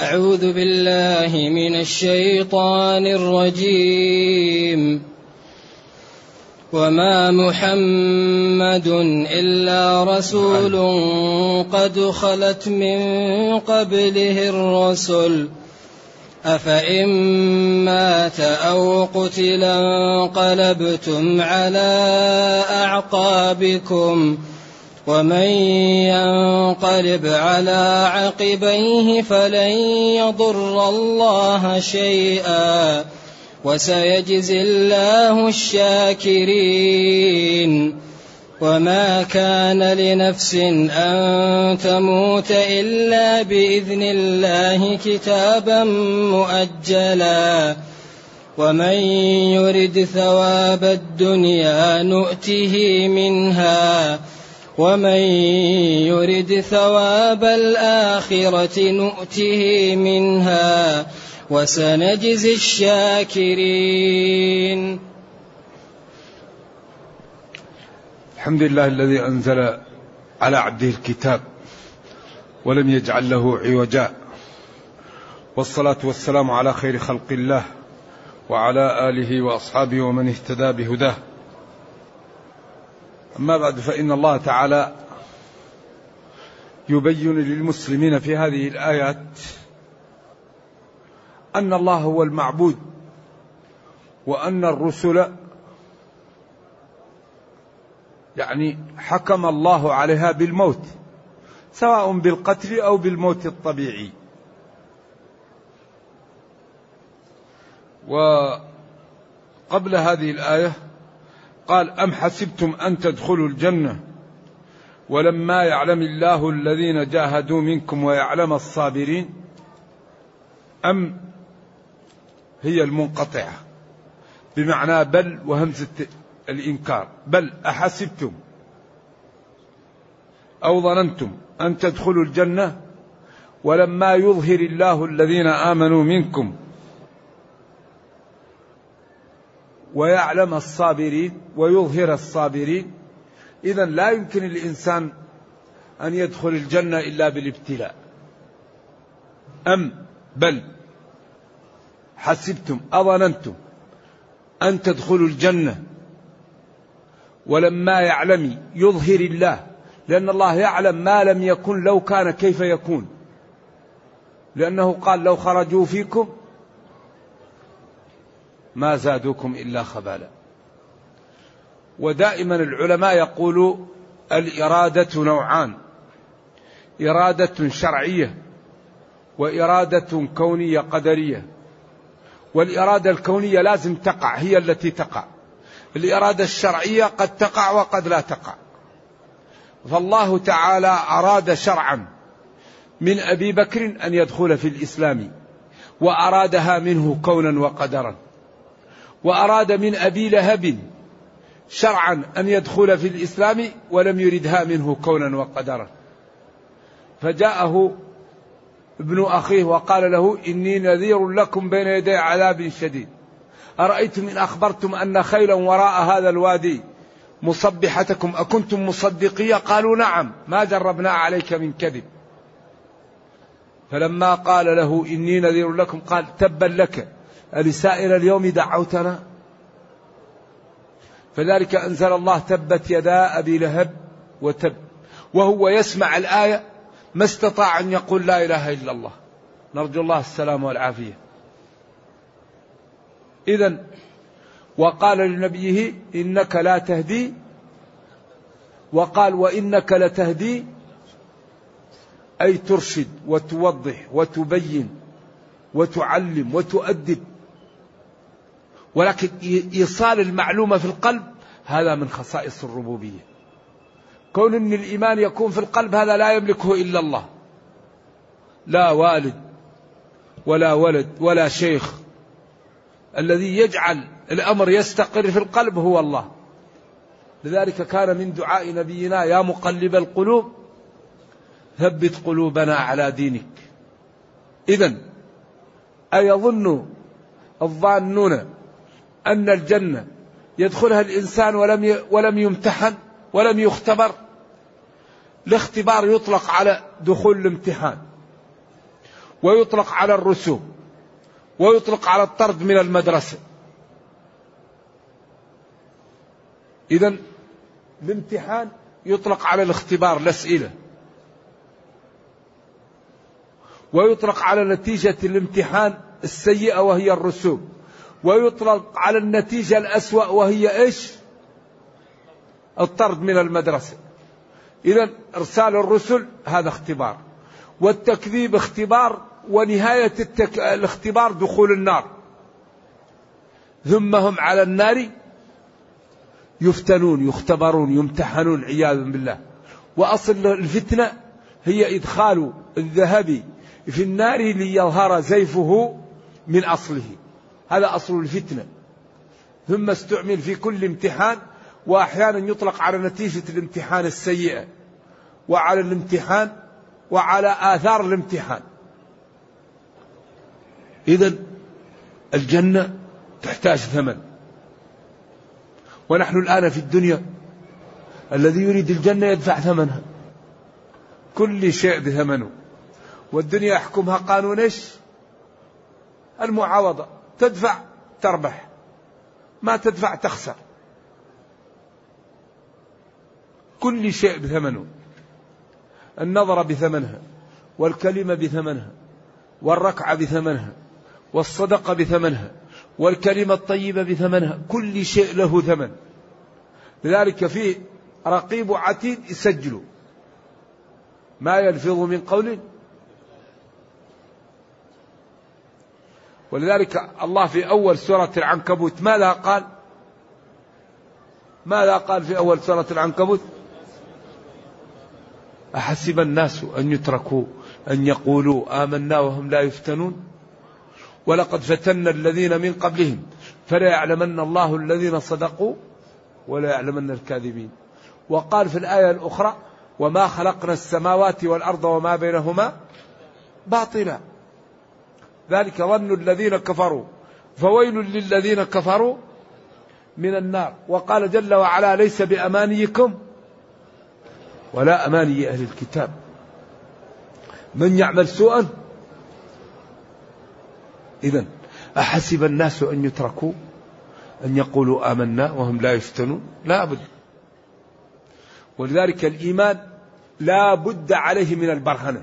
أعوذ بالله من الشيطان الرجيم. وما محمد إلا رسول قد خلت من قبله الرسل. أفإن مات أو قتل انقلبتم على أعقابكم ۖ. ومن ينقلب على عقبيه فلن يضر الله شيئا وسيجزي الله الشاكرين. وما كان لنفس أن تموت إلا بإذن الله كتابا مؤجلا. ومن يرد ثواب الدنيا نؤته منها ومن يرد ثواب الآخرة نؤته منها وسنجزي الشاكرين. الحمد لله الذي أنزل على عبده الكتاب ولم يجعل له عوجا. والصلاة والسلام على خير خلق الله وعلى آله وأصحابه ومن اهتدى بهداه. أما بعد فإن الله تعالى يبين للمسلمين في هذه الآيات أن الله هو المعبود وأن الرسل يعني حكم الله عليها بالموت سواء بالقتل أو بالموت الطبيعي. وقبل هذه الآية قال أم حسبتم أن تدخلوا الجنة؟ ولما يعلم الله الذين جاهدوا منكم ويعلم الصابرين أم هي المنقطعة؟ بمعنى بل وهمزة الإنكار. بل أحسبتم؟ أو ظننتم أن تدخلوا الجنة؟ ولما يظهر الله الذين آمنوا منكم ويعلم الصابرين ويظهر الصابرين. إذا لا يمكن الإنسان أن يدخل الجنة إلا بالابتلاء. أم بل حسبتم أظننتم أن تدخلوا الجنة ولما يعلم يظهر الله لأن الله يعلم ما لم يكن لو كان كيف يكون. لأنه قال لو خرجوا فيكم ما زادوكم إلا خبالا. ودائما العلماء يقولوا الإرادة نوعان. إرادة شرعية وإرادة كونية قدرية. والإرادة الكونية لازم تقع هي التي تقع. الإرادة الشرعية قد تقع وقد لا تقع. فالله تعالى أراد شرعا من أبي بكر أن يدخل في الإسلام وأرادها منه كونا وقدرا. وأراد من أبي لهب شرعا أن يدخل في الإسلام ولم يردها منه كونا وقدرا. فجاءه ابن أخيه وقال له إني نذير لكم بين يدي عذاب شديد. أرأيتم إن أخبرتم أن خيلا وراء هذا الوادي مصبحتكم؟ أكنتم مصدقية قالوا نعم. ما جربنا عليك من كذب. فلما قال له إني نذير لكم قال تبا لك. ألسائر اليوم دعوتنا؟ فذلك أنزل الله تبت يدا أبي لهب وتب وهو يسمع الآية ما استطاع أن يقول لا إله إلا الله. نرجو الله السلام والعافية. إذا وقال لنبيه إنك لا تهدي وقال وإنك لتهدي أي ترشد وتوضح وتبين وتعلم وتؤدب ولكن إيصال المعلومة في القلب هذا من خصائص الربوبية. كون أن الإيمان يكون في القلب هذا لا يملكه إلا الله. لا والد ولا ولد ولا شيخ الذي يجعل الأمر يستقر في القلب هو الله. لذلك كان من دعاء نبينا يا مقلب القلوب ثبت قلوبنا على دينك. إذا أيظن الظانون أن الجنة يدخلها الإنسان ولم ولم يمتحن ولم يختبر. الاختبار يطلق على دخول الامتحان ويطلق على الرسوم ويطلق على الطرد من المدرسة. إذا الامتحان يطلق على الاختبار الأسئلة. ويطلق على نتيجة الامتحان السيئة وهي الرسوم. ويطلق على النتيجة الأسوأ وهي إيش؟ الطرد من المدرسة. إذا إرسال الرسل هذا اختبار. والتكذيب اختبار ونهاية التك... الاختبار دخول النار. ثم هم على النار يفتنون يختبرون يمتحنون عياذا بالله. وأصل الفتنة هي إدخال الذهب في النار ليظهر زيفه من أصله. هذا أصل الفتنة. ثم استعمل في كل امتحان وأحيانا يطلق على نتيجة الامتحان السيئة وعلى الامتحان وعلى آثار الامتحان. إذا الجنة تحتاج ثمن. ونحن الآن في الدنيا الذي يريد الجنة يدفع ثمنها. كل شيء بثمنه. والدنيا يحكمها قانون إيش؟ المعاوضة. تدفع تربح. ما تدفع تخسر. كل شيء بثمنه. النظرة بثمنها والكلمة بثمنها والركعة بثمنها والصدقة بثمنها والكلمة الطيبة بثمنها كل شيء له ثمن. لذلك في رقيب عتيد يسجلوا. ما يلفظ من قول ولذلك الله في أول سورة العنكبوت ماذا قال؟ ماذا قال في أول سورة العنكبوت؟ أحسب الناس أن يتركوا أن يقولوا آمنا وهم لا يفتنون؟ ولقد فتنا الذين من قبلهم فلا يعلمن الله الذين صدقوا ولا يعلمن الكاذبين. وقال في الآية الأخرى وما خلقنا السماوات والأرض وما بينهما باطلا. ذلك ظن الذين كفروا. فويل للذين كفروا من النار. وقال جل وعلا ليس بأمانيكم ولا أماني أهل الكتاب. من يعمل سوءا؟ إذا أحسب الناس أن يتركوا أن يقولوا آمنا وهم لا يفتنون؟ لا بد. ولذلك الإيمان لا بد عليه من البرهنة.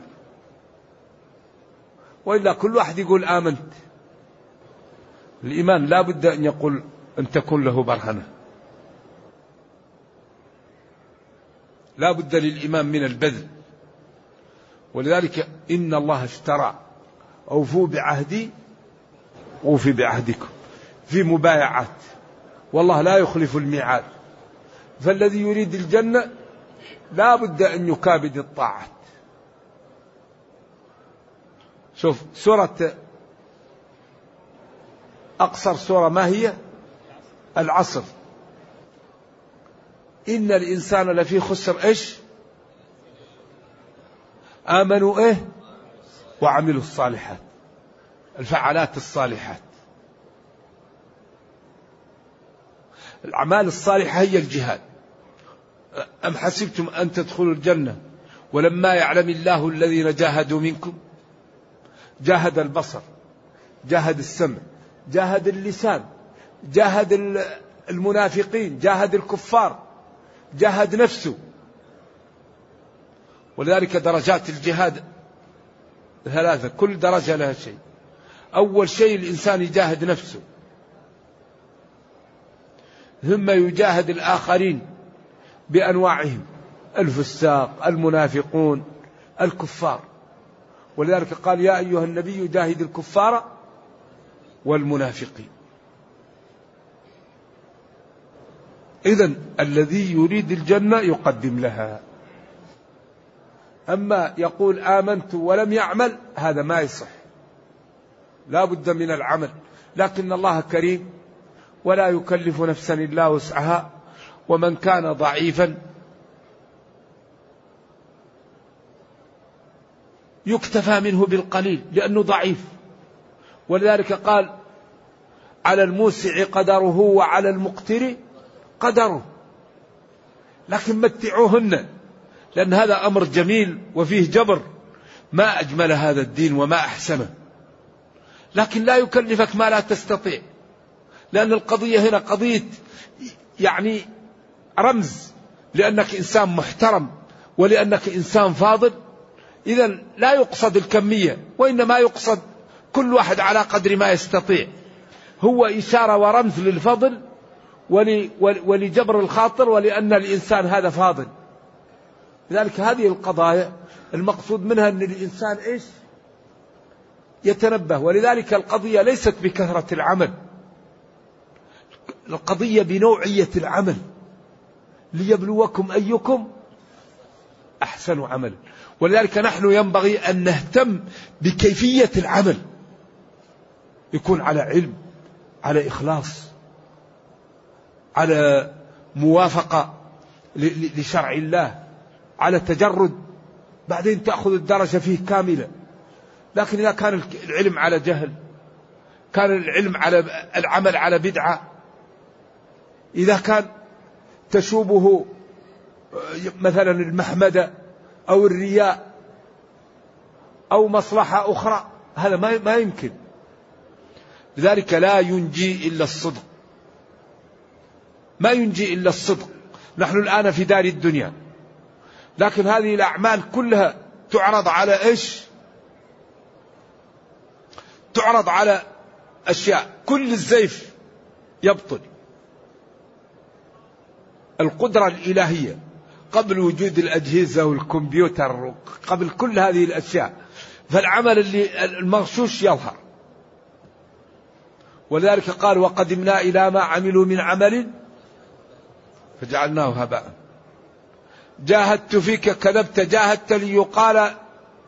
وإلا كل واحد يقول آمنت. الإيمان لا بد أن يقول أن تكون له برهنة. لا بد للإيمان من البذل. ولذلك إن الله اشترى أوفوا بعهدي أوفي بعهدكم في مبايعات. والله لا يخلف الميعاد. فالذي يريد الجنة لا بد أن يكابد الطاعات شوف سورة أقصر سورة ما هي؟ العصر. إن الإنسان لفي خسر إيش؟ آمنوا إيه؟ وعملوا الصالحات الفعالات الصالحات. الأعمال الصالحة هي الجهاد. أم حسبتم أن تدخلوا الجنة؟ ولما يعلم الله الذين جاهدوا منكم جاهد البصر جاهد السمع جاهد اللسان جاهد المنافقين جاهد الكفار جاهد نفسه. ولذلك درجات الجهاد ثلاثة كل درجة لها شيء. أول شيء الإنسان يجاهد نفسه. ثم يجاهد الآخرين بأنواعهم الفساق المنافقون الكفار. ولذلك قال يا أيها النبي جاهد الكفار والمنافقين. إذا الذي يريد الجنة يقدم لها. أما يقول آمنت ولم يعمل هذا ما يصح. لا بد من العمل. لكن الله كريم ولا يكلف نفسا إلا وسعها ومن كان ضعيفا يكتفى منه بالقليل لأنه ضعيف. ولذلك قال على الموسع قدره وعلى المقتر قدره. لكن متعوهن لأن هذا أمر جميل وفيه جبر. ما أجمل هذا الدين وما أحسنه. لكن لا يكلفك ما لا تستطيع. لأن القضية هنا قضية يعني رمز. لأنك إنسان محترم ولأنك إنسان فاضل. إذا لا يقصد الكمية وإنما يقصد كل واحد على قدر ما يستطيع. هو إشارة ورمز للفضل ولجبر الخاطر ولأن الإنسان هذا فاضل. لذلك هذه القضايا المقصود منها أن الإنسان إيش؟ يتنبه. ولذلك القضية ليست بكثرة العمل. القضية بنوعية العمل. ليبلوكم أيكم أحسن عمل. ولذلك نحن ينبغي أن نهتم بكيفية العمل. يكون على علم على إخلاص على موافقة لشرع الله على تجرد. بعدين تأخذ الدرجة فيه كاملة. لكن إذا كان العلم على جهل كان العلم على العمل على بدعة إذا كان تشوبه مثلا المحمدة أو الرياء أو مصلحة أخرى هذا ما ما يمكن. لذلك لا ينجي إلا الصدق. ما ينجي إلا الصدق. نحن الآن في دار الدنيا. لكن هذه الأعمال كلها تعرض على إيش؟ تعرض على أشياء. كل الزيف يبطل. القدرة الإلهية. قبل وجود الأجهزة والكمبيوتر قبل كل هذه الأشياء فالعمل اللي المغشوش يظهر. ولذلك قال وقدمنا إلى ما عملوا من عمل فجعلناه هباء. جاهدت فيك كذبت جاهدت ليقال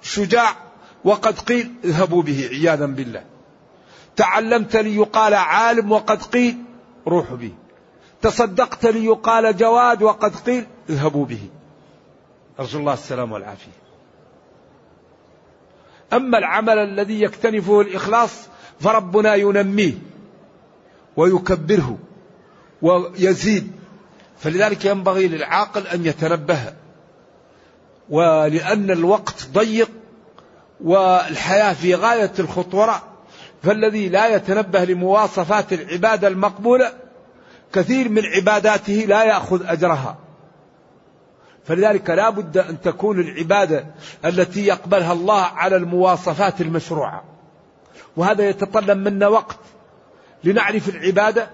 شجاع وقد قيل اذهبوا به عياذا بالله. تعلمت ليقال عالم وقد قيل روحوا به. تصدقت ليقال جواد وقد قيل اذهبوا به. أرجو الله السلام والعافية. أما العمل الذي يكتنفه الإخلاص فربنا ينميه ويكبره ويزيد. فلذلك ينبغي للعاقل أن يتنبه ولأن الوقت ضيق والحياة في غاية الخطورة. فالذي لا يتنبه لمواصفات العبادة المقبولة كثير من عباداته لا يأخذ أجرها. فلذلك لا بد أن تكون العبادة التي يقبلها الله على المواصفات المشروعة. وهذا يتطلب منا وقت لنعرف العبادة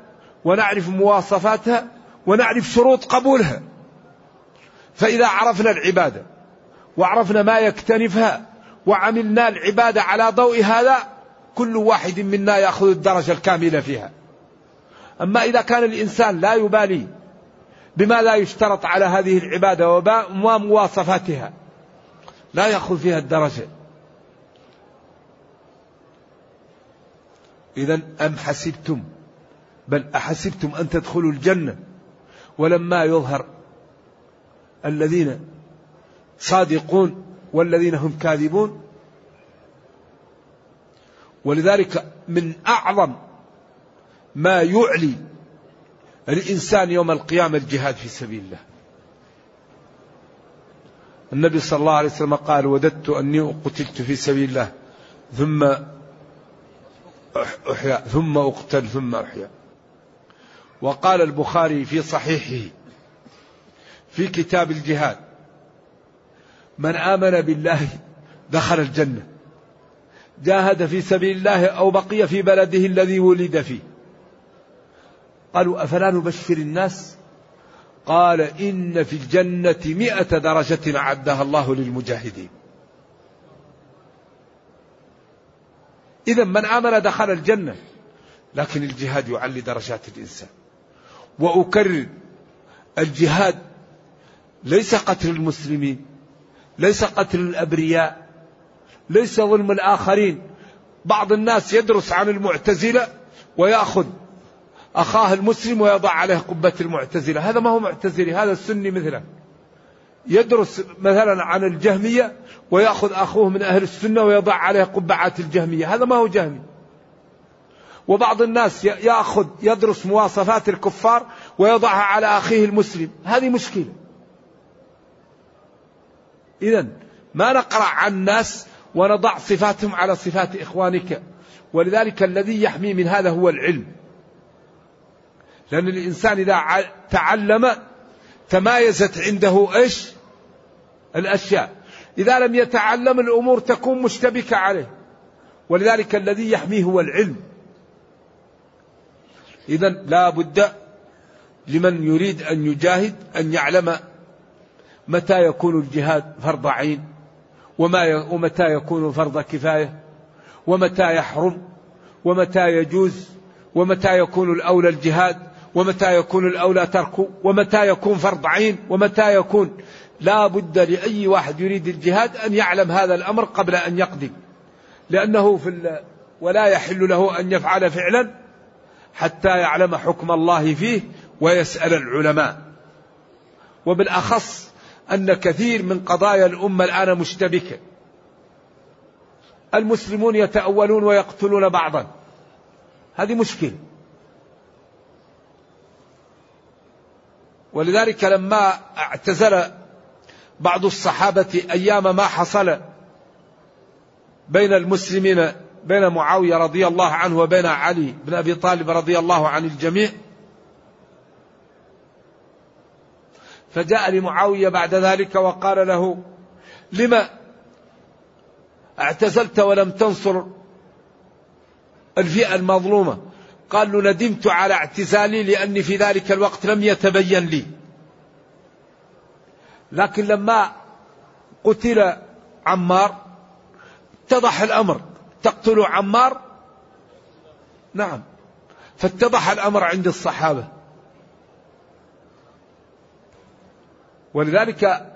ونعرف مواصفاتها ونعرف شروط قبولها. فإذا عرفنا العبادة وعرفنا ما يكتنفها وعملنا العبادة على ضوء هذا كل واحد منا يأخذ الدرجة الكاملة فيها. أما إذا كان الإنسان لا يبالي بما لا يشترط على هذه العبادة ومواصفاتها لا يأخذ فيها الدرجة. إذا أم حسبتم؟ بل أحسبتم أن تدخلوا الجنة؟ ولما يظهر الذين صادقون والذين هم كاذبون؟ ولذلك من أعظم ما يعلي الإنسان يوم القيامة الجهاد في سبيل الله. النبي صلى الله عليه وسلم قال وددت أني قتلت في سبيل الله ثم أحيا ثم أقتل ثم أحيا. وقال البخاري في صحيحه في كتاب الجهاد من آمن بالله دخل الجنة جاهد في سبيل الله أو بقي في بلده الذي ولد فيه. قالوا أفلا نبشر الناس؟ قال إن في الجنة مئة درجة أعدها الله للمجاهدين. إذا من آمن دخل الجنة لكن الجهاد يعلي درجات الإنسان. وأكرر الجهاد ليس قتل المسلمين ليس قتل الأبرياء ليس ظلم الآخرين. بعض الناس يدرس عن المعتزلة ويأخذ أخاه المسلم ويضع عليه قبة المعتزلة. هذا ما هو معتزلي هذا السني مثله. يدرس مثلا عن الجهمية ويأخذ أخوه من أهل السنة ويضع عليه قبعات الجهمية. هذا ما هو جهمي. وبعض الناس يأخذ يدرس مواصفات الكفار ويضعها على أخيه المسلم. هذه مشكلة. إذا ما نقرأ عن ناس ونضع صفاتهم على صفات إخوانك. ولذلك الذي يحمي من هذا هو العلم. لأن الإنسان إذا تعلم تمايزت عنده إيش؟ الأشياء. إذا لم يتعلم الأمور تكون مشتبكة عليه. ولذلك الذي يحميه هو العلم. إذا لا بد لمن يريد أن يجاهد أن يعلم متى يكون الجهاد فرض عين وما ومتى يكون فرض كفاية ومتى يحرم ومتى يجوز ومتى يكون الأولى الجهاد. ومتى يكون الأولى تركه ومتى يكون فرض عين؟ ومتى يكون؟ لا بد لأي واحد يريد الجهاد أن يعلم هذا الأمر قبل أن يقدم. لأنه في ولا يحل له أن يفعل فعلا حتى يعلم حكم الله فيه ويسأل العلماء. وبالأخص أن كثير من قضايا الأمة الآن مشتبكة. المسلمون يتأولون ويقتلون بعضا. هذه مشكلة. ولذلك لما اعتزل بعض الصحابة أيام ما حصل بين المسلمين بين معاوية رضي الله عنه وبين علي بن أبي طالب رضي الله عن الجميع فجاء لمعاوية بعد ذلك وقال له لما اعتزلت ولم تنصر الفئة المظلومة؟ قال له ندمت على اعتزالي لأني في ذلك الوقت لم يتبين لي. لكن لما قتل عمار اتضح الأمر. تقتل عمار؟ نعم. فاتضح الأمر عند الصحابة. ولذلك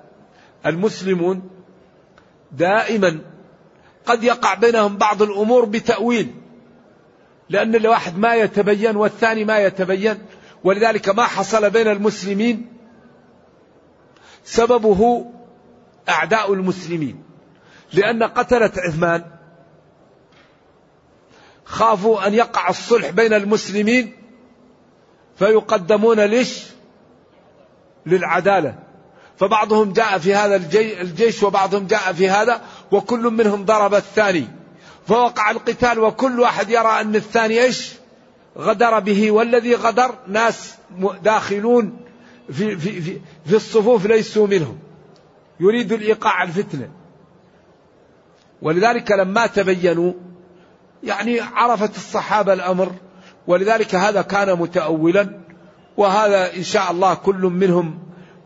المسلمون دائما قد يقع بينهم بعض الأمور بتأويل. لأن الواحد ما يتبين والثاني ما يتبين. ولذلك ما حصل بين المسلمين سببه أعداء المسلمين. لأن قتلة عثمان خافوا أن يقع الصلح بين المسلمين فيقدمون ليش؟ للعدالة. فبعضهم جاء في هذا الجيش وبعضهم جاء في هذا وكل منهم ضرب الثاني. فوقع القتال وكل واحد يرى أن الثاني إيش؟ غدر به. والذي غدر ناس داخلون في, في, في, في الصفوف ليسوا منهم. يريد الإيقاع الفتنة. ولذلك لما تبينوا يعني عرفت الصحابة الأمر. ولذلك هذا كان متأولا. وهذا إن شاء الله كل منهم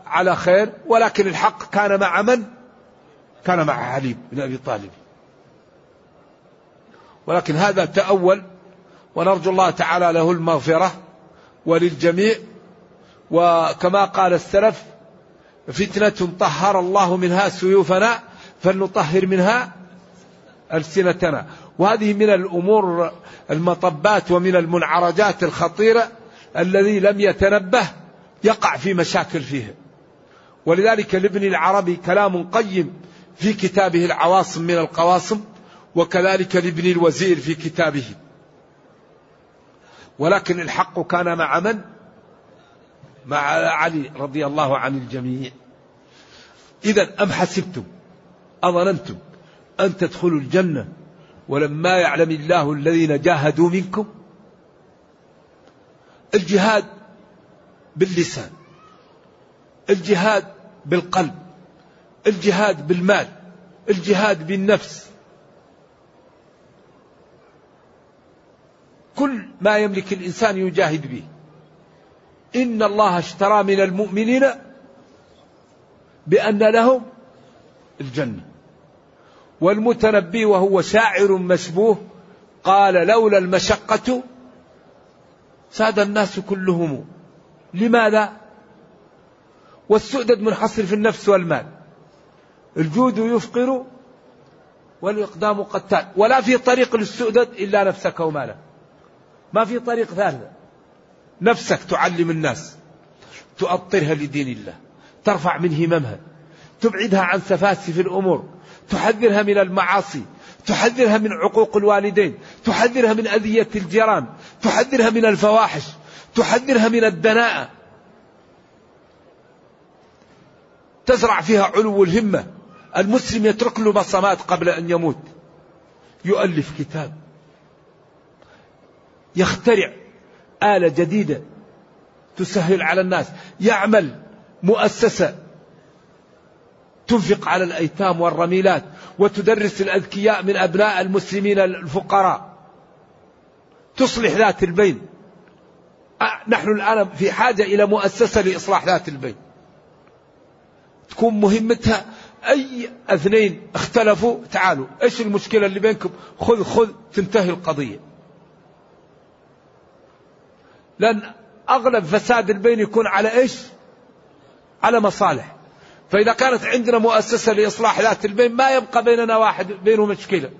على خير. ولكن الحق كان مع من؟ كان مع علي بن أبي طالب. ولكن هذا تأول ونرجو الله تعالى له المغفرة وللجميع. وكما قال السلف فتنة طهر الله منها سيوفنا فلنطهر منها ألسنتنا. وهذه من الأمور المطبات ومن المنعرجات الخطيرة الذي لم يتنبه يقع في مشاكل فيها ولذلك لابن العربي كلام قيم في كتابه العواصم من القواصم وكذلك لابن الوزير في كتابه. ولكن الحق كان مع من؟ مع علي رضي الله عن الجميع. إذا أم حسبتم؟ أظننتم أن تدخلوا الجنة ولما يعلم الله الذين جاهدوا منكم؟ الجهاد باللسان. الجهاد بالقلب. الجهاد بالمال. الجهاد بالنفس. كل ما يملك الإنسان يجاهد به. إن الله اشترى من المؤمنين بأن لهم الجنة. والمتنبي وهو شاعر مشبوه قال لولا المشقة ساد الناس كلهم لماذا؟ والسؤدد منحصر في النفس والمال. الجود يفقر والإقدام قتال. ولا في طريق للسؤدد إلا نفسك ومالك. ما في طريق ثالث. نفسك تعلم الناس تؤطرها لدين الله ترفع من هممها تبعدها عن سفاسف الأمور تحذرها من المعاصي تحذرها من عقوق الوالدين تحذرها من أذية الجيران تحذرها من الفواحش تحذرها من الدناءة. تزرع فيها علو الهمة. المسلم يترك له بصمات قبل أن يموت. يؤلف كتاب. يخترع آلة جديدة تسهل على الناس يعمل مؤسسة تنفق على الأيتام والرميلات وتدرس الأذكياء من أبناء المسلمين الفقراء. تصلح ذات البين. نحن الآن في حاجة إلى مؤسسة لإصلاح ذات البين. تكون مهمتها أي اثنين اختلفوا تعالوا إيش المشكلة اللي بينكم؟ خذ خذ تنتهي القضية. لأن أغلب فساد البين يكون على إيش؟ على مصالح. فإذا كانت عندنا مؤسسة لإصلاح ذات البين ما يبقى بيننا واحد بينه مشكلة.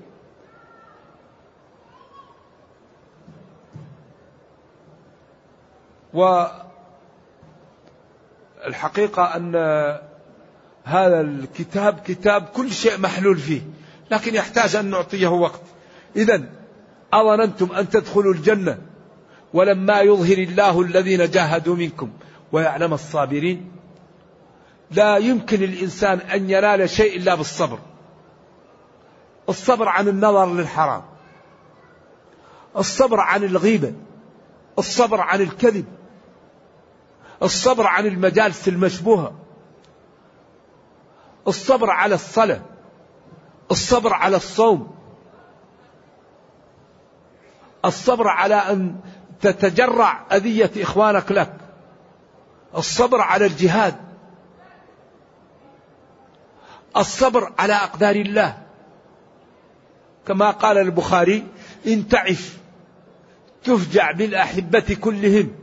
والحقيقة أن هذا الكتاب كتاب كل شيء محلول فيه لكن يحتاج أن نعطيه وقت. إذا أظننتم أن تدخلوا الجنة. ولما يظهر الله الذين جاهدوا منكم ويعلم الصابرين لا يمكن الإنسان أن ينال شيء إلا بالصبر. الصبر عن النظر للحرام. الصبر عن الغيبة. الصبر عن الكذب. الصبر عن المجالس المشبوهة. الصبر على الصلاة. الصبر على الصوم. الصبر على أن تتجرع أذية إخوانك لك. الصبر على الجهاد. الصبر على أقدار الله. كما قال البخاري إن تعف تفجع بالأحبة كلهم.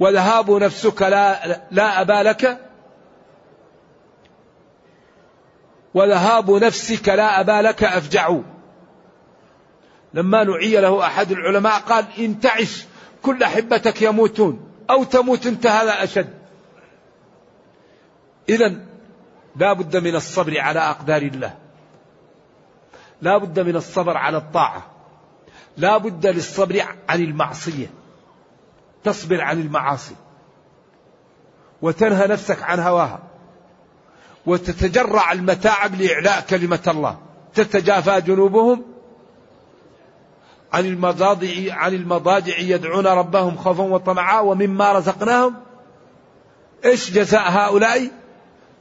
وذهاب نفسك لا, لا أبا لك. وذهاب نفسك لا أبا لك أفجع لما نعي له أحد العلماء قال إن تعش كل أحبتك يموتون أو تموت أنت هذا أشد. إذا لا بد من الصبر على أقدار الله. لا بد من الصبر على الطاعة. لا بد للصبر عن المعصية. تصبر عن المعاصي. وتنهى نفسك عن هواها. وتتجرع المتاعب لإعلاء كلمة الله. تتجافى جنوبهم عن المضاجع عن المضاجع يدعون ربهم خوفا وطمعا ومما رزقناهم. إيش جزاء هؤلاء؟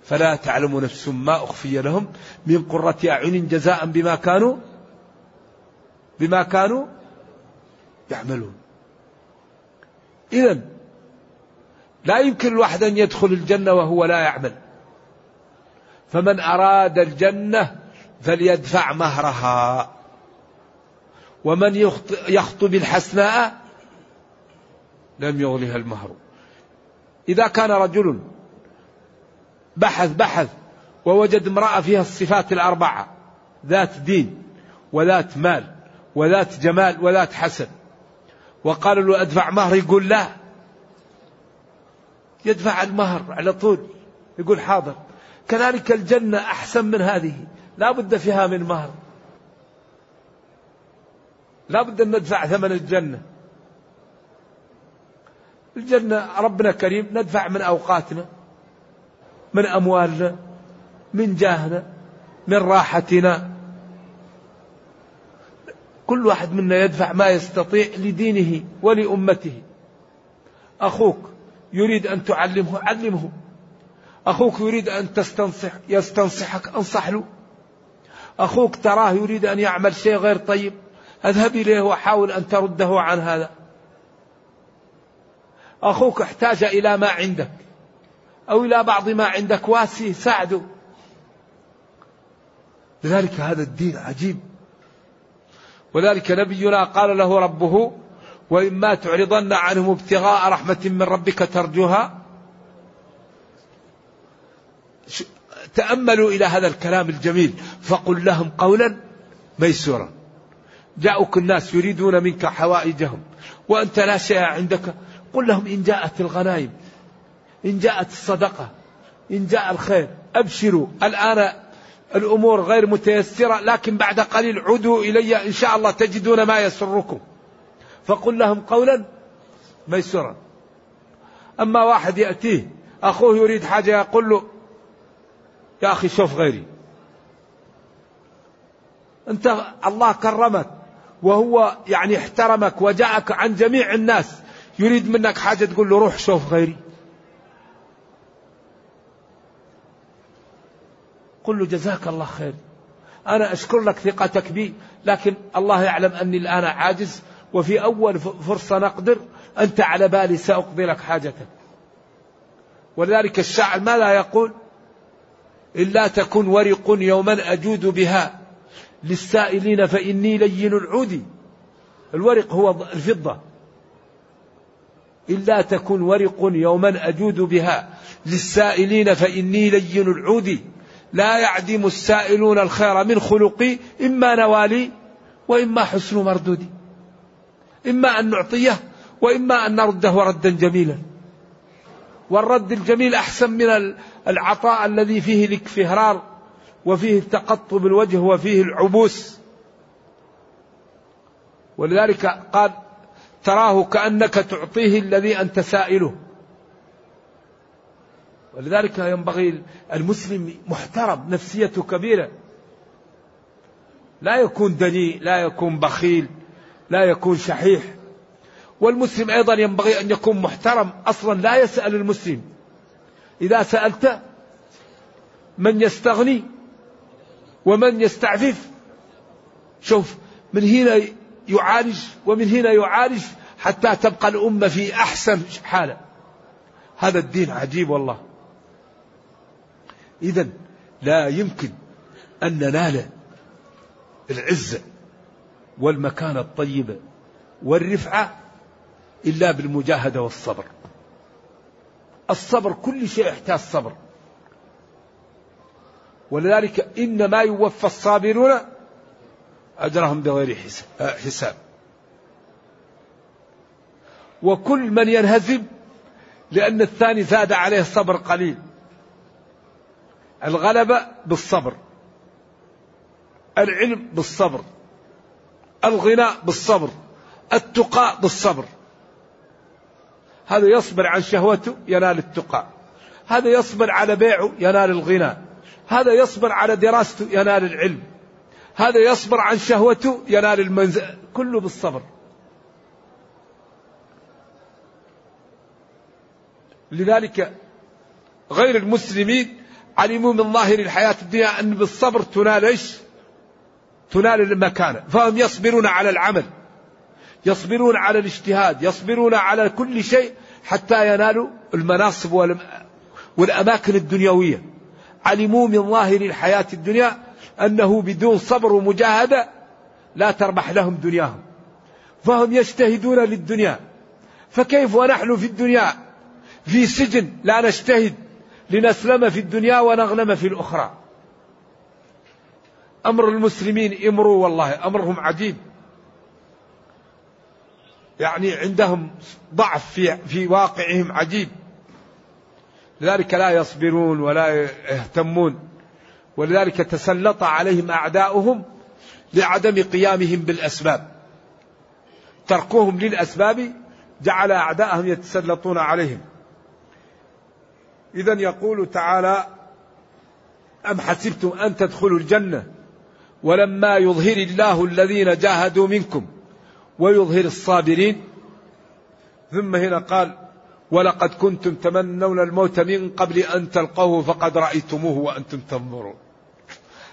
فلا تعلم نفس ما أخفي لهم من قرة أعين جزاء بما كانوا بما كانوا يعملون. اذا لا يمكن الواحد أن يدخل الجنة وهو لا يعمل. فمن أراد الجنة فليدفع مهرها. ومن يخطب الحسناء لم يغلها المهر. إذا كان رجل بحث بحث ووجد امرأة فيها الصفات الأربعة ذات دين وذات مال وذات جمال وذات حسن وقال له أدفع مهر يقول لا. يدفع المهر على طول يقول حاضر. كذلك الجنة أحسن من هذه لا بد فيها من مهر. لا بد أن ندفع ثمن الجنة. الجنة ربنا كريم ندفع من أوقاتنا من أموالنا من جاهنا من راحتنا. كل واحد منا يدفع ما يستطيع لدينه ولأمته. أخوك يريد أن تعلمه علمه. أخوك يريد أن تستنصح يستنصحك أنصح له. أخوك تراه يريد أن يعمل شيء غير طيب. أذهب إليه وحاول أن ترده عن هذا. أخوك احتاج إلى ما عندك أو إلى بعض ما عندك. واسي ساعده. لذلك هذا الدين عجيب. وذلك نبينا قال له ربه وإما تعرضن عنهم ابتغاء رحمة من ربك ترجوها. تأملوا إلى هذا الكلام الجميل. فقل لهم قولا ميسورا. جاءوك الناس يريدون منك حوائجهم وأنت لا شيء عندك. قل لهم إن جاءت الغنائم إن جاءت الصدقة إن جاء الخير أبشروا. الآن الأمور غير متيسرة لكن بعد قليل عودوا إلي إن شاء الله تجدون ما يسركم. فقل لهم قولا ميسورا. أما واحد يأتيه أخوه يريد حاجة يقول له يا أخي شوف غيري أنت الله كرمك. وهو يعني احترمك وجاءك عن جميع الناس. يريد منك حاجة تقول له روح شوف غيري. قل له جزاك الله خير. أنا أشكر لك ثقتك بي لكن الله يعلم أني الآن عاجز وفي أول فرصة نقدر أنت على بالي سأقضي لك حاجتك. ولذلك الشاعر ما لا يقول إلا تكن ورق يوما أجود بها. للسائلين فإني لين العود. الورق هو الفضة. إلا تكن ورق يوما أجود بها. للسائلين فإني لين العود. لا يعدم السائلون الخير من خلقي إما نوالي وإما حسن مردودي. إما أن نعطيه وإما أن نرده ردا جميلا. والرد الجميل أحسن من العطاء الذي فيه الاكفهرار وفيه التقطب الوجه وفيه العبوس. ولذلك قال تراه كأنك تعطيه الذي أنت سائله. ولذلك ينبغي المسلم محترم نفسيته كبيرة. لا يكون دنيء لا يكون بخيل لا يكون شحيح. والمسلم أيضا ينبغي أن يكون محترم. أصلا لا يسأل المسلم. إذا سألت من يستغني ومن يستعفف. شوف من هنا يعالج ومن هنا يعالج حتى تبقى الأمة في أحسن حالة. هذا الدين عجيب والله. إذا لا يمكن أن ننال العزة والمكانة الطيبة والرفعة إلا بالمجاهدة والصبر. الصبر كل شيء يحتاج صبر. ولذلك إنما يوفى الصابرون أجرهم بغير حساب. وكل من ينهزم لأن الثاني زاد عليه الصبر قليل. الغلبة بالصبر. العلم بالصبر. الغناء بالصبر. التقاء بالصبر. هذا يصبر عن شهوته ينال التقى. هذا يصبر على بيعه ينال الغنى هذا يصبر على دراسته ينال العلم. هذا يصبر عن شهوته ينال المنزل. كله بالصبر. لذلك غير المسلمين علموا من ظاهر الحياة الدنيا أن بالصبر تنال إيش؟ تنال المكانة. فهم يصبرون على العمل. يصبرون على الاجتهاد. يصبرون على كل شيء حتى ينالوا المناصب والأماكن الدنيوية. علموا من ظاهر الحياة الدنيا أنه بدون صبر ومجاهدة لا تربح لهم دنياهم. فهم يجتهدون للدنيا. فكيف ونحن في الدنيا؟ في سجن لا نجتهد لنسلم في الدنيا ونغنم في الأخرى. أمر المسلمين إمروا والله أمرهم عجيب. يعني عندهم ضعف في في واقعهم عجيب. لذلك لا يصبرون ولا يهتمون. ولذلك تسلط عليهم أعداؤهم لعدم قيامهم بالأسباب. تركهم للأسباب جعل أعداءهم يتسلطون عليهم. اذا يقول تعالى أم حسبتم أن تدخلوا الجنة ولما يظهر الله الذين جاهدوا منكم ويظهر الصابرين؟ ثم هنا قال ولقد كنتم تمنون الموت من قبل أن تلقوه فقد رأيتموه وأنتم تنظرون.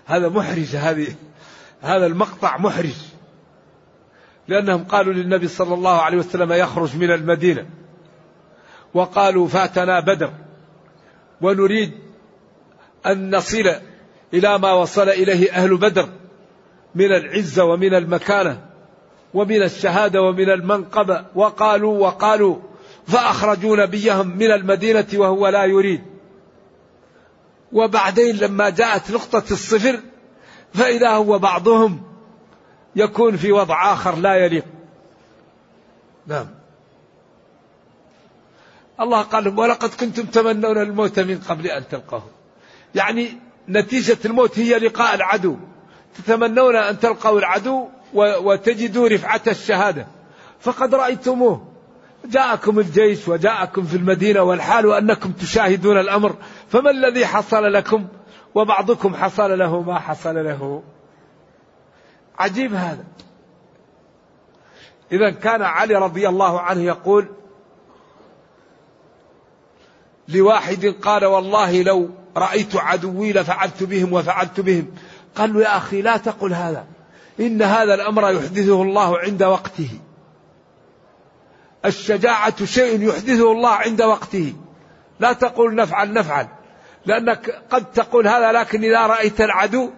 هذا محرج هذه هذا المقطع محرج. لأنهم قالوا للنبي صلى الله عليه وسلم يخرج من المدينة. وقالوا فاتنا بدر. ونريد أن نصل إلى ما وصل إليه أهل بدر من العزة ومن المكانة ومن الشهادة ومن المنقبة. وقالوا وقالوا فأخرجوا نبيهم من المدينة وهو لا يريد. وبعدين لما جاءت نقطة الصفر فإذا هو بعضهم يكون في وضع آخر لا يليق. نعم. الله قال لهم ولقد كنتم تمنون الموت من قبل أن تلقاه يعني نتيجة الموت هي لقاء العدو. تتمنون أن تلقوا العدو وتجدوا رفعة الشهادة. فقد رأيتموه. جاءكم الجيش وجاءكم في المدينة والحال أنكم تشاهدون الأمر فما الذي حصل لكم؟ وبعضكم حصل له ما حصل له. عجيب هذا. إذا كان علي رضي الله عنه يقول لواحد قال والله لو رأيت عدوي لفعلت بهم وفعلت بهم. قال له يا أخي لا تقل هذا إن هذا الأمر يحدثه الله عند وقته. الشجاعة شيء يحدثه الله عند وقته. لا تقول نفعل نفعل. لأنك قد تقول هذا لكن إذا رأيت العدو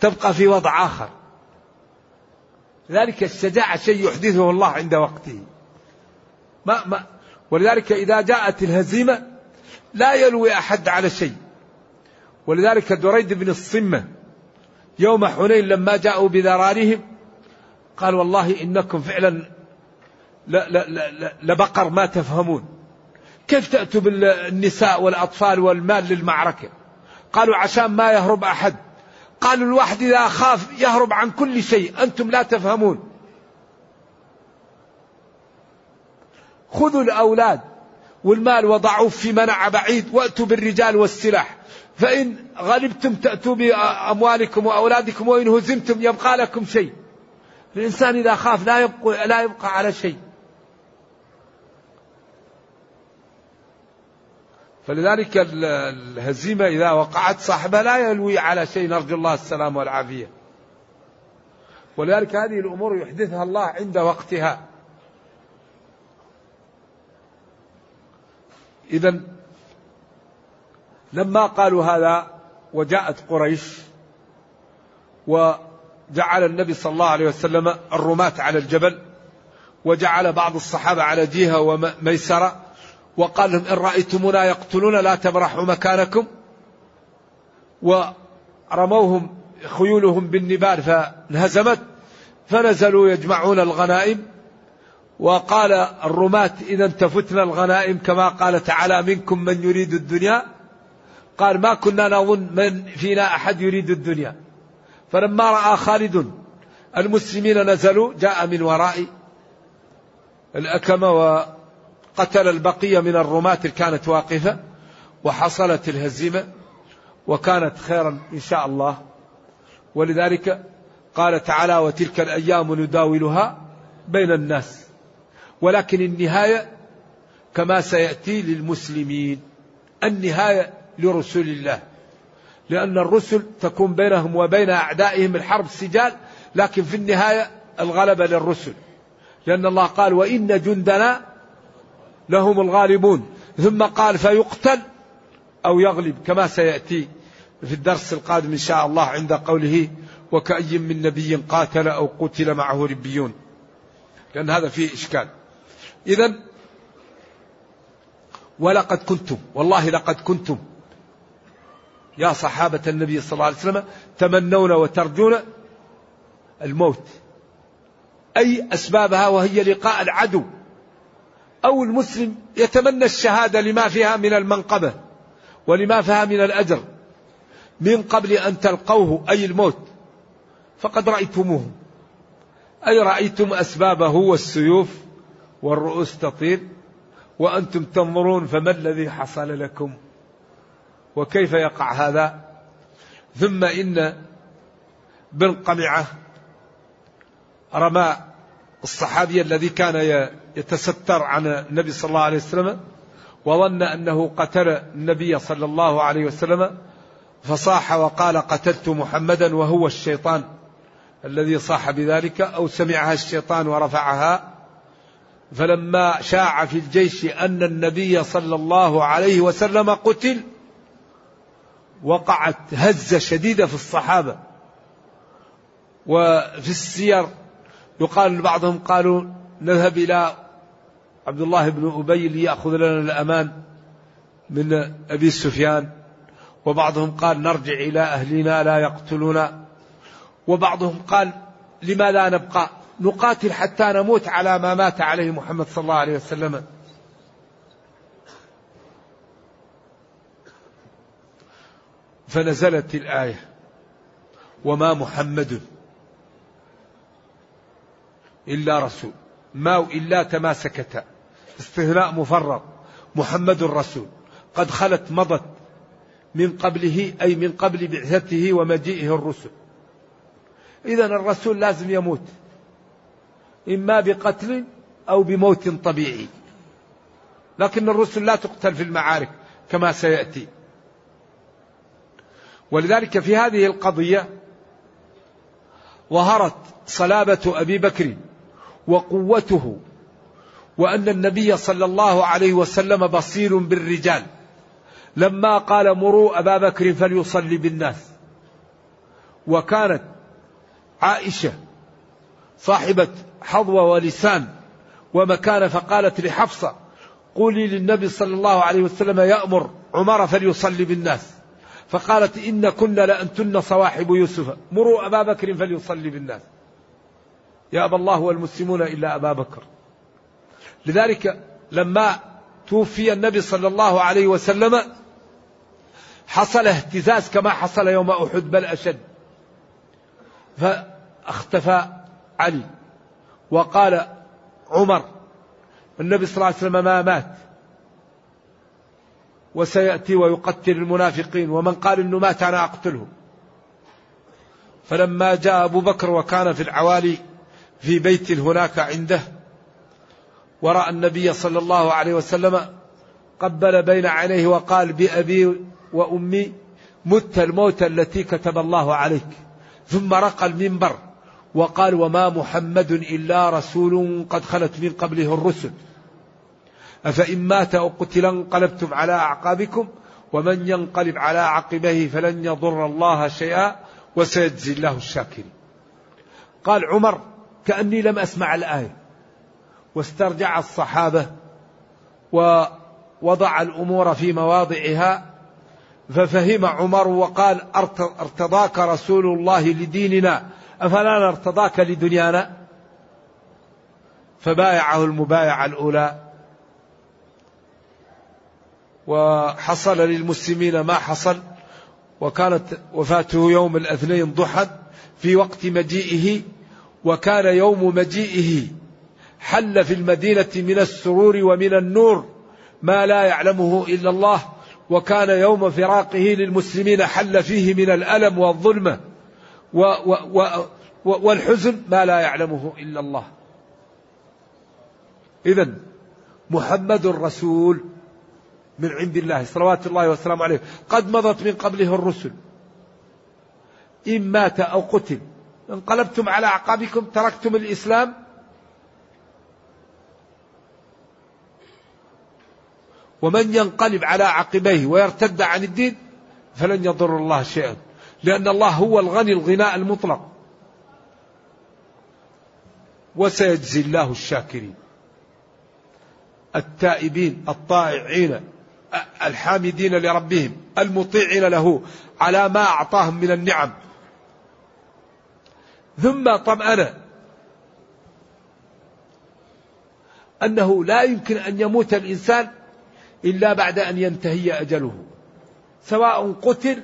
تبقى في وضع آخر. ذلك الشجاعة شيء يحدثه الله عند وقته. ما ما. ولذلك إذا جاءت الهزيمة لا يلوي أحد على شيء. ولذلك دريد بن الصمة يوم حنين لما جاءوا بذرارهم قال والله إنكم فعلا لا لا لا لبقر ما تفهمون. كيف تأتوا بالنساء والأطفال والمال للمعركة؟ قالوا عشان ما يهرب أحد. قالوا الواحد إذا خاف يهرب عن كل شيء. أنتم لا تفهمون. خذوا الأولاد والمال وضعوه في منع بعيد. وأتوا بالرجال والسلاح. فإن غلبتم تأتوا بأموالكم وأولادكم وإن هزمتم يبقى لكم شيء. الإنسان إذا خاف لا يبقى, لا يبقى على شيء. فلذلك الهزيمة إذا وقعت صاحبها لا يلوي على شيء نرجو الله السلام والعافية. ولذلك هذه الأمور يحدثها الله عند وقتها. إذا لما قالوا هذا وجاءت قريش وجعل النبي صلى الله عليه وسلم الرماة على الجبل وجعل بعض الصحابة على جهة وميسرة وقال لهم إن رأيتمونا يقتلون لا تبرحوا مكانكم. ورموهم خيولهم بالنبال فانهزمت. فنزلوا يجمعون الغنائم. وقال الرماة إذا تفتنا الغنائم كما قال تعالى منكم من يريد الدنيا. قال ما كنا نظن من فينا أحد يريد الدنيا. فلما رأى خالد المسلمين نزلوا جاء من وراء الأكمة وقتل البقية من الرماة اللي كانت واقفة وحصلت الهزيمة وكانت خيرا إن شاء الله. ولذلك قال تعالى وتلك الأيام نداولها بين الناس ولكن النهاية كما سيأتي للمسلمين النهاية لرسل الله. لأن الرسل تكون بينهم وبين أعدائهم الحرب سجال لكن في النهاية الغلبة للرسل. لأن الله قال وإن جندنا لهم الغالبون. ثم قال فيقتل أو يغلب كما سيأتي في الدرس القادم إن شاء الله عند قوله وكأي من نبي قاتل أو قتل معه ربيون. لأن هذا فيه إشكال. إذا ولقد كنتم والله لقد كنتم. يا صحابة النبي صلى الله عليه وسلم تمنون وترجون الموت. أي أسبابها وهي لقاء العدو. أو المسلم يتمنى الشهادة لما فيها من المنقبة ولما فيها من الأجر من قبل أن تلقوه أي الموت. فقد رأيتموه. أي رأيتم أسبابه والسيوف والرؤوس تطير؟ وأنتم تنظرون فما الذي حصل لكم؟ وكيف يقع هذا؟ ثم إن بن قمعة رمى الصحابي الذي كان يتستر عن النبي صلى الله عليه وسلم وظن أنه قتل النبي صلى الله عليه وسلم فصاح وقال قتلت محمدا وهو الشيطان الذي صاح بذلك أو سمعها الشيطان ورفعها. فلما شاع في الجيش أن النبي صلى الله عليه وسلم قتل وقعت هزة شديدة في الصحابة. وفي السير يقال بعضهم قالوا نذهب إلى عبد الله بن أبي ليأخذ لنا الأمان من أبي سفيان وبعضهم قال نرجع إلى أهلنا لا يقتلنا وبعضهم قال لماذا نبقى؟ نقاتل حتى نموت على ما مات عليه محمد صلى الله عليه وسلم. فنزلت الآية وما محمد إلا رسول ما إلا تماسكتا. استثناء مفرغ محمد رسول قد خلت مضت من قبله أي من قبل بعثته ومجيئه الرسل. إذا الرسول لازم يموت. إما بقتل أو بموت طبيعي. لكن الرسل لا تقتل في المعارك كما سيأتي. ولذلك في هذه القضية ظهرت صلابة أبي بكر وقوته وأن النبي صلى الله عليه وسلم بصير بالرجال. لما قال مروا أبا بكر فليصلي بالناس. وكانت عائشة صاحبة حظوة ولسان ومكان فقالت لحفصة قولي للنبي صلى الله عليه وسلم يأمر عمر فليصلي بالناس. فقالت إن كنا لأنتن صواحب يوسف. مروا أبا بكر فليصلي بالناس. يا أبا الله والمسلمون إلا أبا بكر. لذلك لما توفي النبي صلى الله عليه وسلم حصل اهتزاز كما حصل يوم أحد بل أشد. فاختفى علي وقال عمر النبي صلى الله عليه وسلم ما مات؟ وسيأتي ويقتل المنافقين ومن قال إنه مات أنا أقتله. فلما جاء أبو بكر وكان في العوالي في بيت هناك عنده ورأى النبي صلى الله عليه وسلم قبل بين عينيه وقال بأبي وأمي مت الموت التي كتب الله عليك. ثم رقى المنبر وقال وما محمد إلا رسول قد خلت من قبله الرسل. أفإن مات أو قتل انقلبتم على أعقابكم ومن ينقلب على عقبيه فلن يضر الله شيئا وسيجزي الله الشاكرين. قال عمر كأني لم أسمع الآية. واسترجع الصحابة ووضع الأمور في مواضعها ففهم عمر وقال ارتضاك رسول الله لديننا أفلا نرتضاك لدنيانا؟ فبايعه المبايعة الأولى. وحصل للمسلمين ما حصل وكانت وفاته يوم الاثنين ضحى في وقت مجيئه وكان يوم مجيئه حل في المدينة من السرور ومن النور ما لا يعلمه إلا الله وكان يوم فراقه للمسلمين حل فيه من الألم والظلمة و و و والحزن ما لا يعلمه إلا الله. إذا محمد رسول من عند الله صلوات الله وسلامه عليه قد مضت من قبله الرسل. إن مات أو قتل انقلبتم على أعقابكم تركتم الإسلام ومن ينقلب على عقبيه ويرتد عن الدين فلن يضر الله شيئا لأن الله هو الغني الغناء المطلق. وسيجزي الله الشاكرين. التائبين الطائعين الحامدين لربهم المطيعين له على ما أعطاهم من النعم. ثم طمأن أنه لا يمكن أن يموت الإنسان إلا بعد أن ينتهي أجله. سواء قتل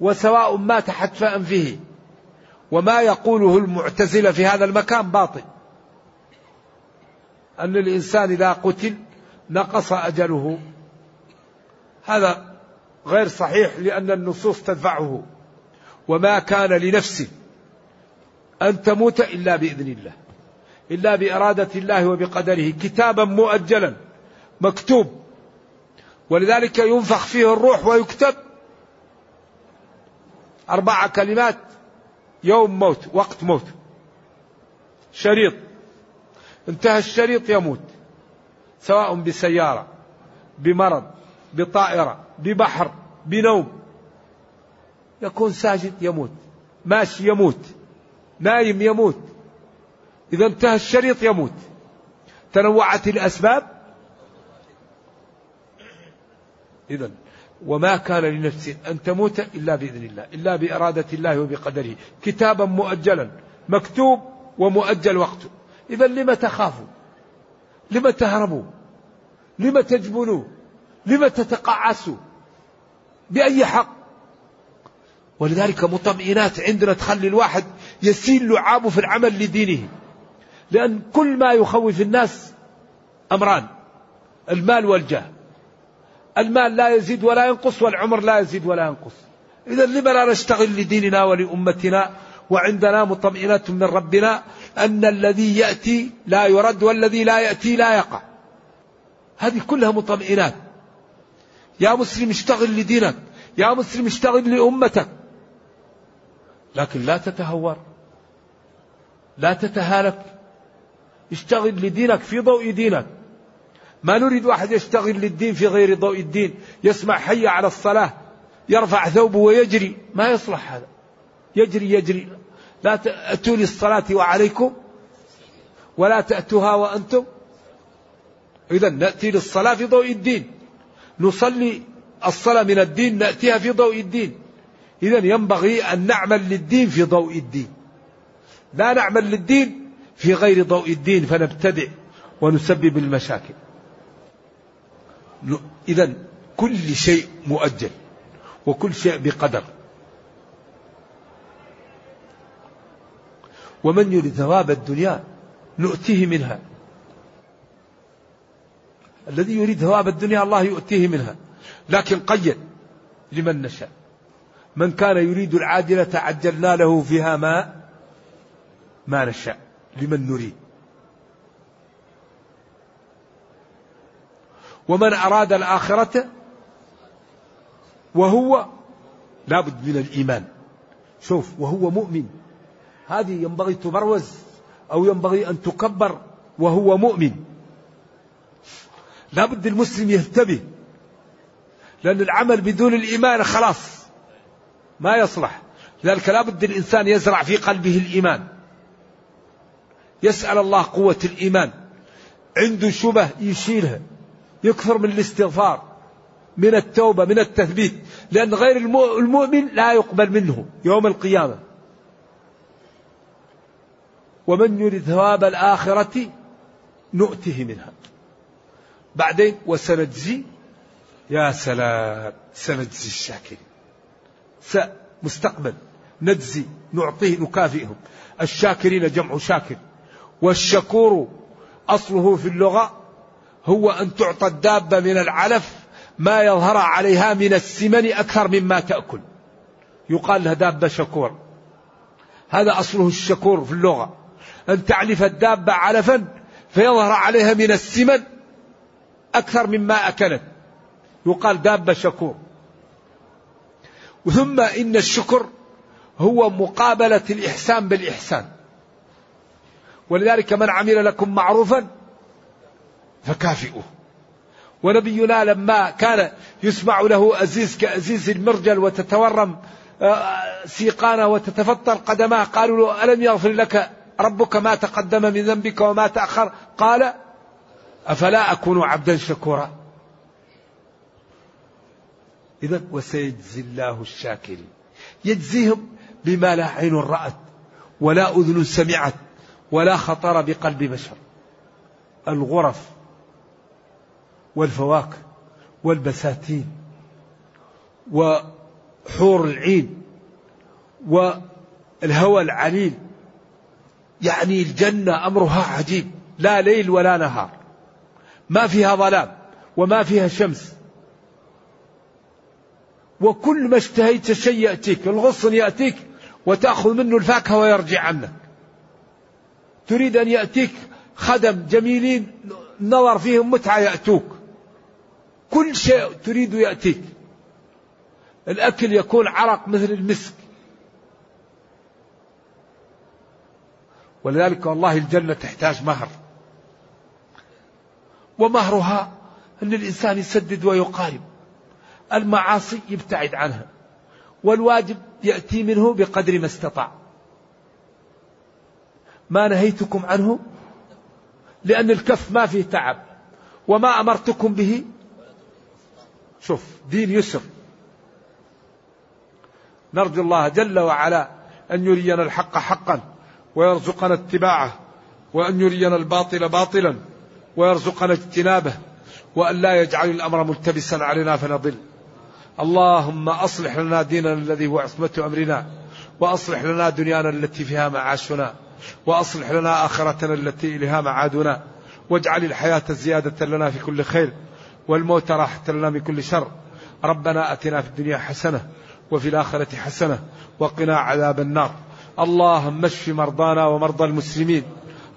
وسواء مات حتف أنفه وما يقوله المعتزلة في هذا المكان باطل. أن الإنسان إذا قتل نقص أجله. هذا غير صحيح لأن النصوص تدفعه. وما كان لنفس أن تموت إلا بإذن الله. إلا بإرادة الله وبقدره. كتابا مؤجلا. مكتوب. ولذلك ينفخ فيه الروح ويكتب أربع كلمات. يوم موت وقت موت. شريط. انتهى الشريط يموت. سواء بسيارة بمرض بطائرة ببحر بنوم. يكون ساجد يموت. ماشي يموت. نايم يموت. إذا انتهى الشريط يموت. تنوعت الأسباب. إذا وما كان لنفس أن تموت إلا بإذن الله إلا بإرادة الله وبقدره. كتابا مؤجلا مكتوب ومؤجل وقته إذا لم تخافوا؟ لم تهربوا؟ لم تجبنوا؟ لم تتقعسوا؟ بأي حق؟ ولذلك مطمئنات عندنا تخلي الواحد يسيل لعابه في العمل لدينه. لأن كل ما يخوف الناس أمران المال والجاه. المال لا يزيد ولا ينقص والعمر لا يزيد ولا ينقص. إذا لما لا نشتغل لديننا ولأمتنا؟ وعندنا مطمئنة من ربنا أن الذي يأتي لا يرد والذي لا يأتي لا يقع. هذه كلها مطمئنات. يا مسلم اشتغل لدينك يا مسلم اشتغل لأمتك. لكن لا تتهور لا تتهالك. اشتغل لدينك في ضوء دينك. ما نريد واحد يشتغل للدين في غير ضوء الدين. يسمع حي على الصلاة يرفع ثوبه ويجري. ما يصلح هذا. يجري يجري. لا تأتوا للصلاة وعليكم ولا تأتوها وأنتم. إذا نأتي للصلاة في ضوء الدين. نصلي الصلاة من الدين نأتيها في ضوء الدين. إذا ينبغي أن نعمل للدين في ضوء الدين. لا نعمل للدين في غير ضوء الدين فنبتدع ونسبب المشاكل. إذا كل شيء مؤجل وكل شيء بقدر. ومن يريد ثواب الدنيا نؤتيه منها. الذي يريد ثواب الدنيا الله يؤتيه منها. لكن قيد لمن نشاء. من كان يريد العاجلة عجلنا له فيها ما ما نشاء. لمن نريد. ومن أراد الآخرة وهو لابد من الإيمان. شوف وهو مؤمن. هذه ينبغي تبروز أو ينبغي أن تكبر وهو مؤمن. لابد المسلم ينتبه لأن العمل بدون الإيمان خلاص ما يصلح. لذلك لابد الإنسان يزرع في قلبه الإيمان. يسأل الله قوة الإيمان. عنده شبه يشيلها. يكثر من الاستغفار من التوبة من التثبيت لأن غير المؤمن لا يقبل منه يوم القيامة. ومن يريد ثواب الآخرة نؤته منها. بعدين وسنجزي يا سلام سنجزي الشاكرين. مستقبل نجزي نعطيه نكافئهم. الشاكرين جمع شاكر. والشكور أصله في اللغة هو أن تعطى الدابة من العلف ما يظهر عليها من السمن أكثر مما تأكل. يقال لها دابة شكور. هذا أصله الشكور في اللغة. أن تعلف الدابة علفا فيظهر عليها من السمن أكثر مما أكلت. يقال دابة شكور. ثم إن الشكر هو مقابلة الإحسان بالإحسان. ولذلك من عمل لكم معروفا فكافئوه. ونبينا لما كان يسمع له أزيز كأزيز المرجل وتتورم آه، سيقانه وتتفطر قدماه قالوا له ألم يغفر لك ربك ما تقدم من ذنبك وما تأخر؟ قال أفلا أكون عبدا شكورا. إذا وسيجزي الله الشاكرين. يجزيهم بما لا عين رأت ولا أذن سمعت ولا خطر بقلب بشر. الغرف والفواكه والبساتين وحور العين والهوى العليل. يعني الجنة أمرها عجيب لا ليل ولا نهار. ما فيها ظلام وما فيها شمس. وكل ما اشتهيت شيء يأتيك الغصن يأتيك وتأخذ منه الفاكهة ويرجع عنك. تريد أن يأتيك خدم جميلين نظر فيهم متعة يأتوك. كل شيء تريد يأتيك. الأكل يكون عرق مثل المسك. ولذلك والله الجنة تحتاج مهر. ومهرها أن الإنسان يسدد ويقارب. المعاصي يبتعد عنها. والواجب يأتي منه بقدر ما استطاع. ما نهيتكم عنه؟ لأن الكف ما فيه تعب. وما أمرتكم به؟ شوف دين يسر. نرجو الله جل وعلا أن يرينا الحق حقا ويرزقنا اتباعه وأن يرينا الباطل باطلا ويرزقنا اجتنابه وأن لا يجعل الأمر ملتبسا علينا فنضل. اللهم أصلح لنا ديننا الذي هو عصمة أمرنا وأصلح لنا دنيانا التي فيها معاشنا وأصلح لنا آخرتنا التي إليها معادنا واجعل الحياة زيادة لنا في كل خير. والموت راحة لنا من كل شر. ربنا أتنا في الدنيا حسنة وفي الآخرة حسنة وقنا عذاب النار. اللهم اشف مرضانا ومرضى المسلمين.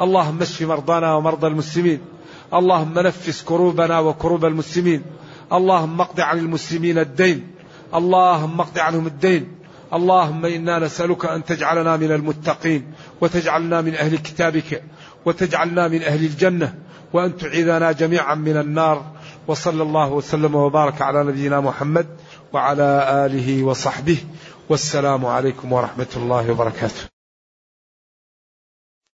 اللهم اشف مرضانا ومرضى المسلمين. اللهم نفس كروبنا وكروب المسلمين. اللهم اقض عن المسلمين الدين. اللهم اقض عنهم الدين. اللهم إنا نسألك أن تجعلنا من المتقين وتجعلنا من أهل كتابك وتجعلنا من أهل الجنة وأن تعيذنا جميعا من النار. وصلى الله وسلم وبارك على نبينا محمد وعلى آله وصحبه. والسلام عليكم ورحمة الله وبركاته.